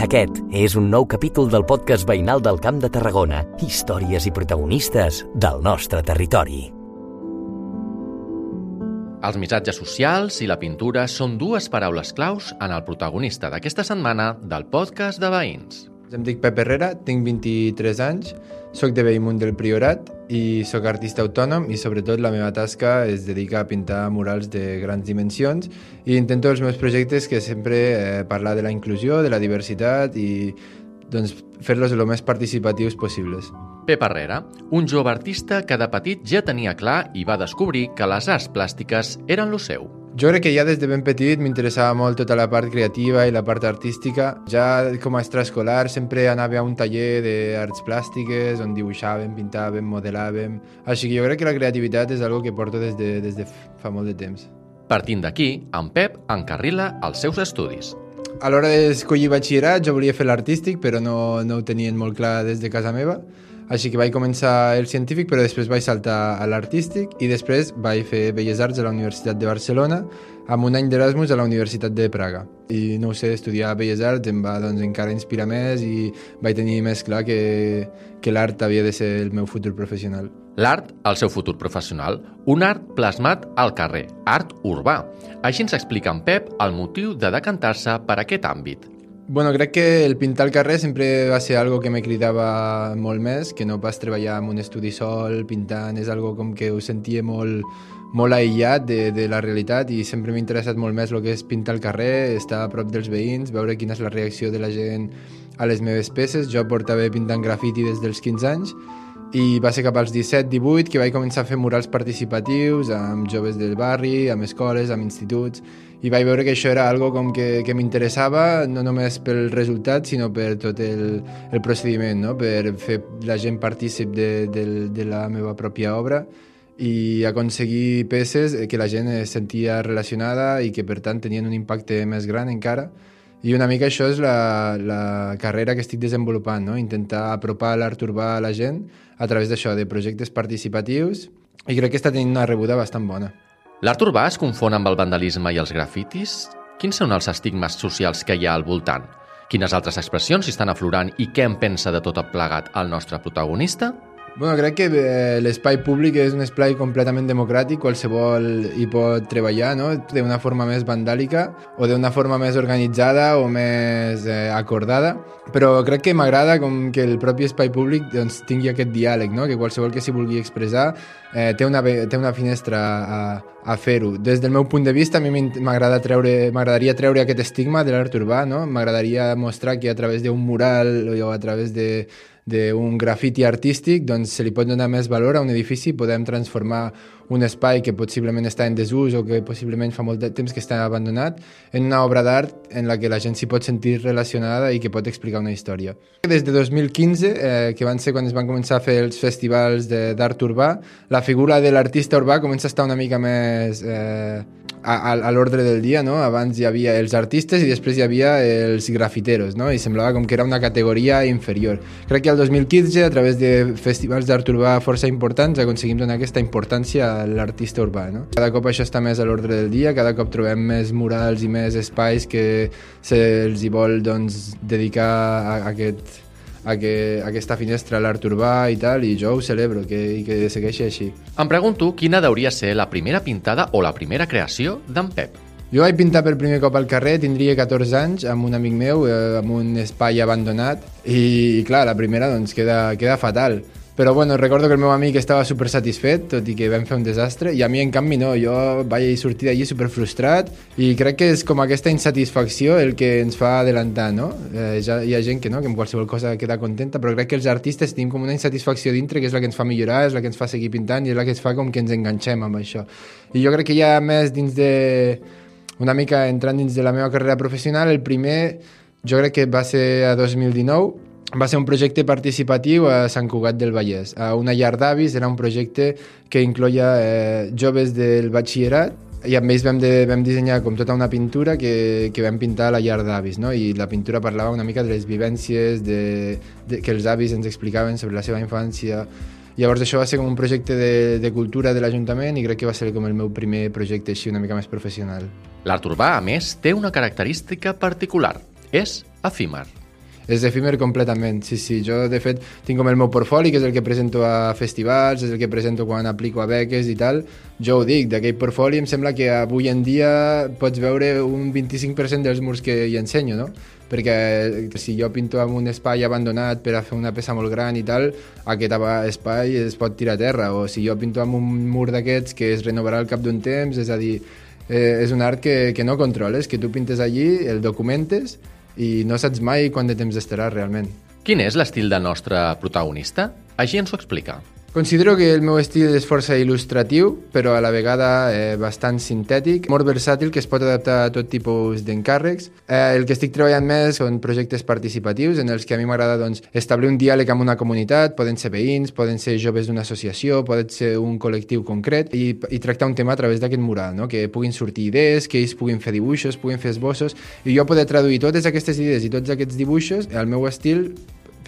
Aquest és un nou capítol del podcast veïnal del Camp de Tarragona. Històries i protagonistes del nostre territori. Els missatges socials i la pintura són dues paraules claus en el protagonista d'aquesta setmana del podcast de veïns. Em dic Pep Herrera, tinc 23 anys, sóc de Bellmunt del Priorat i sóc artista autònom i sobretot la meva tasca es dedica a pintar murals de grans dimensions i intento els meus projectes que sempre eh, parlar de la inclusió, de la diversitat i doncs, fer-los el més participatius possibles. Pep Herrera, un jove artista que de petit ja tenia clar i va descobrir que les arts plàstiques eren lo seu. Jo crec que ja des de ben petit m'interessava molt tota la part creativa i la part artística. Ja com a extraescolar sempre anava a un taller d'arts plàstiques on dibuixàvem, pintàvem, modelàvem... Així que jo crec que la creativitat és algo que porto des de, des de fa molt de temps. Partint d'aquí, en Pep encarrila els seus estudis. A l'hora d'escollir batxillerat jo volia fer l'artístic, però no, no ho tenien molt clar des de casa meva així que vaig començar el científic, però després vaig saltar a l'artístic i després vaig fer Belles Arts a la Universitat de Barcelona amb un any d'Erasmus a la Universitat de Praga. I no ho sé, estudiar Belles Arts em va doncs, encara inspirar més i vaig tenir més clar que, que l'art havia de ser el meu futur professional. L'art, el seu futur professional, un art plasmat al carrer, art urbà. Així ens explica en Pep el motiu de decantar-se per aquest àmbit. Bueno, crec que el pintar al carrer sempre va ser algo que me cridava molt més, que no pas treballar en un estudi sol, pintant, és algo com que ho sentia molt, molt aïllat de, de la realitat i sempre m'ha interessat molt més el que és pintar al carrer, estar a prop dels veïns, veure quina és la reacció de la gent a les meves peces. Jo portava pintant grafiti des dels 15 anys i va ser cap als 17-18 que vaig començar a fer murals participatius amb joves del barri, amb escoles, amb instituts i vaig veure que això era algo com que, que m'interessava no només pel resultat sinó per tot el, el procediment, no? per fer la gent partícip de, de, de la meva pròpia obra i aconseguir peces que la gent es sentia relacionada i que per tant tenien un impacte més gran encara i una mica això és la, la carrera que estic desenvolupant, no? intentar apropar l'art urbà a la gent a través d'això, de projectes participatius i crec que està tenint una rebuda bastant bona. L'art urbà es confon amb el vandalisme i els grafitis? Quins són els estigmes socials que hi ha al voltant? Quines altres expressions estan aflorant i què en pensa de tot plegat el nostre protagonista? Bueno, crec que eh, l'espai públic és un espai completament democràtic, qualsevol hi pot treballar, no? d'una forma més vandàlica o d'una forma més organitzada o més eh, acordada, però crec que m'agrada com que el propi espai públic doncs, tingui aquest diàleg, no? que qualsevol que s'hi vulgui expressar eh, té, una, té una finestra a, a fer-ho. Des del meu punt de vista, a mi m'agrada treure, m'agradaria treure aquest estigma de l'art urbà, no? m'agradaria mostrar que a través d'un mural o a través de d'un grafiti artístic, doncs se li pot donar més valor a un edifici, podem transformar un espai que possiblement està en desús o que possiblement fa molt de temps que està abandonat en una obra d'art en la que la gent s'hi pot sentir relacionada i que pot explicar una història. Des de 2015, eh, que van ser quan es van començar a fer els festivals d'art urbà, la figura de l'artista urbà comença a estar una mica més... Eh, a, a l'ordre del dia, no? Abans hi havia els artistes i després hi havia els grafiteros, no? I semblava com que era una categoria inferior. Crec que el 2015, a través de festivals d'art urbà força importants, aconseguim donar aquesta importància a l'artista urbà, no? Cada cop això està més a l'ordre del dia, cada cop trobem més murals i més espais que se'ls vol, doncs, dedicar a, a aquest a que aquesta finestra a l'art urbà i tal, i jo ho celebro, que, que segueixi així. Em pregunto quina hauria ser la primera pintada o la primera creació d'en Pep. Jo vaig pintar per primer cop al carrer, tindria 14 anys, amb un amic meu, eh, amb un espai abandonat, i, i clar, la primera doncs queda, queda fatal però bueno, recordo que el meu amic estava super satisfet, tot i que vam fer un desastre, i a mi en canvi no, jo vaig sortir d'allí super frustrat i crec que és com aquesta insatisfacció el que ens fa adelantar, no? Eh, ja, hi ha gent que no, que amb qualsevol cosa queda contenta, però crec que els artistes tenim com una insatisfacció dintre que és la que ens fa millorar, és la que ens fa seguir pintant i és la que ens fa com que ens enganxem amb això. I jo crec que ja més dins de... una mica entrant dins de la meva carrera professional, el primer jo crec que va ser a 2019 va ser un projecte participatiu a Sant Cugat del Vallès. A una llar d'avis era un projecte que incloia eh, joves del batxillerat i amb ells vam, de, vam dissenyar com tota una pintura que, que vam pintar a la llar d'avis, no? i la pintura parlava una mica de les vivències de, de, que els avis ens explicaven sobre la seva infància. Llavors això va ser com un projecte de, de cultura de l'Ajuntament i crec que va ser com el meu primer projecte així una mica més professional. L'art urbà, a més, té una característica particular. És efímer. És efímer completament, sí, sí. Jo, de fet, tinc com el meu portfoli, que és el que presento a festivals, és el que presento quan aplico a beques i tal. Jo ho dic, d'aquell portfoli em sembla que avui en dia pots veure un 25% dels murs que hi ensenyo, no? perquè si jo pinto en un espai abandonat per a fer una peça molt gran i tal, aquest espai es pot tirar a terra, o si jo pinto en un mur d'aquests que es renovarà al cap d'un temps, és a dir, eh, és un art que, que no controles, que tu pintes allí, el documentes i no saps mai quant de temps estarà realment. Quin és l'estil del nostre protagonista? Així ens ho explica. Considero que el meu estil és força il·lustratiu, però a la vegada eh, bastant sintètic, molt versàtil, que es pot adaptar a tot tipus d'encàrrecs. Eh, el que estic treballant més són projectes participatius en els que a mi m'agrada doncs, establir un diàleg amb una comunitat, poden ser veïns, poden ser joves d'una associació, poden ser un col·lectiu concret, i, i tractar un tema a través d'aquest mural, no? que puguin sortir idees, que ells puguin fer dibuixos, puguin fer esbossos, i jo poder traduir totes aquestes idees i tots aquests dibuixos al meu estil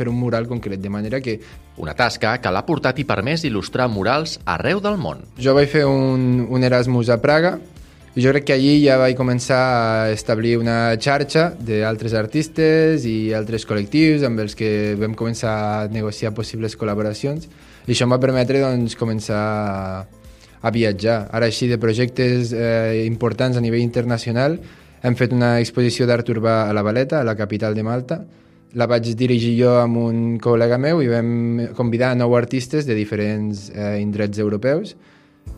per un mural concret, de manera que... Una tasca que l'ha portat i permès il·lustrar murals arreu del món. Jo vaig fer un, un Erasmus a Praga i jo crec que allí ja vaig començar a establir una xarxa d'altres artistes i altres col·lectius amb els que vam començar a negociar possibles col·laboracions i això em va permetre doncs, començar a, a viatjar. Ara així de projectes eh, importants a nivell internacional hem fet una exposició d'art urbà a la Valeta, a la capital de Malta, la vaig dirigir jo amb un col·lega meu i vam convidar nou artistes de diferents eh, indrets europeus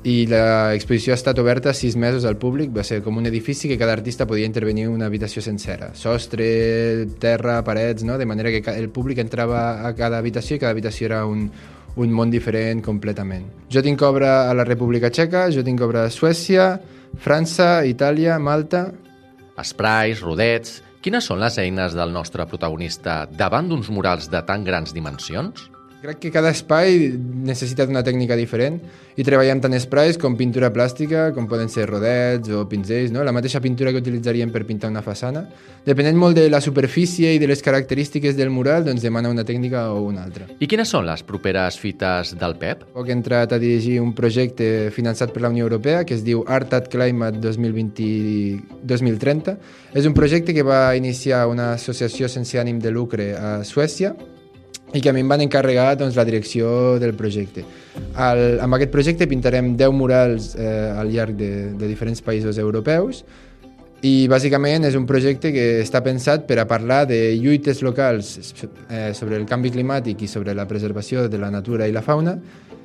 i l'exposició ha estat oberta sis mesos al públic, va ser com un edifici que cada artista podia intervenir en una habitació sencera, sostre, terra, parets, no? de manera que el públic entrava a cada habitació i cada habitació era un, un món diferent completament. Jo tinc obra a la República Txeca, jo tinc obra a Suècia, França, Itàlia, Malta... Esprais, rodets... Quines són les eines del nostre protagonista davant d'uns murals de tan grans dimensions? Crec que cada espai necessita una tècnica diferent i treballem tant sprays com pintura plàstica, com poden ser rodets o pinzells, no? la mateixa pintura que utilitzaríem per pintar una façana. Depenent molt de la superfície i de les característiques del mural, doncs demana una tècnica o una altra. I quines són les properes fites del PEP? Poc he entrat a dirigir un projecte finançat per la Unió Europea que es diu Art at Climate 2020-2030. És un projecte que va iniciar una associació sense ànim de lucre a Suècia i que a mi em van encarregar doncs, la direcció del projecte. Al, amb aquest projecte pintarem 10 murals eh, al llarg de, de diferents països europeus i bàsicament és un projecte que està pensat per a parlar de lluites locals eh, sobre el canvi climàtic i sobre la preservació de la natura i la fauna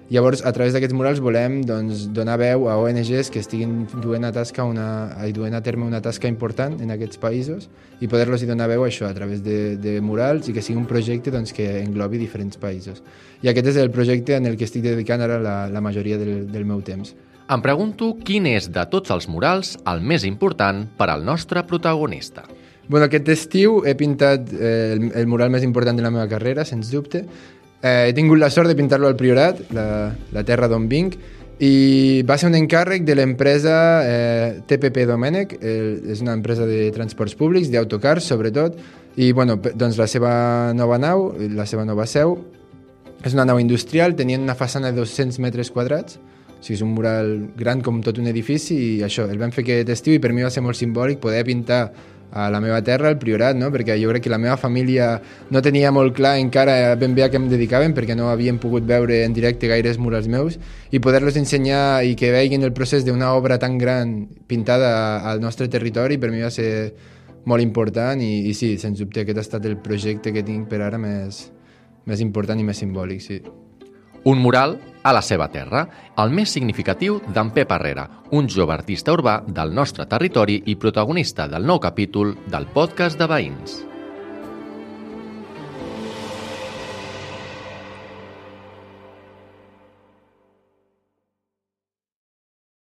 Llavors, a través d'aquests murals volem doncs, donar veu a ONGs que estiguin duent a, tasca una, duent a terme una tasca important en aquests països i poder-los donar veu a això a través de, de murals i que sigui un projecte doncs, que englobi diferents països. I aquest és el projecte en el que estic dedicant ara la, la majoria del, del meu temps. Em pregunto quin és de tots els murals el més important per al nostre protagonista. Bueno, aquest estiu he pintat eh, el, el mural més important de la meva carrera, sens dubte, Eh, he tingut la sort de pintar-lo al Priorat, la, la terra d'on vinc, i va ser un encàrrec de l'empresa eh, TPP Domènec, eh, és una empresa de transports públics, d'autocars sobretot, i bueno, doncs la seva nova nau, la seva nova seu, és una nau industrial, tenien una façana de 200 metres quadrats, o sigui, és un mural gran com tot un edifici i això, el vam fer aquest estiu i per mi va ser molt simbòlic poder pintar a la meva terra, al Priorat, no? perquè jo crec que la meva família no tenia molt clar encara ben bé a què em dedicaven perquè no havien pogut veure en directe gaires murals meus i poder-los ensenyar i que veguin el procés d'una obra tan gran pintada al nostre territori per mi va ser molt important i, i sí, sens dubte aquest ha estat el projecte que tinc per ara més, més important i més simbòlic, sí. Un mural a la seva terra, el més significatiu d'en Pep Herrera, un jove artista urbà del nostre territori i protagonista del nou capítol del podcast de Veïns.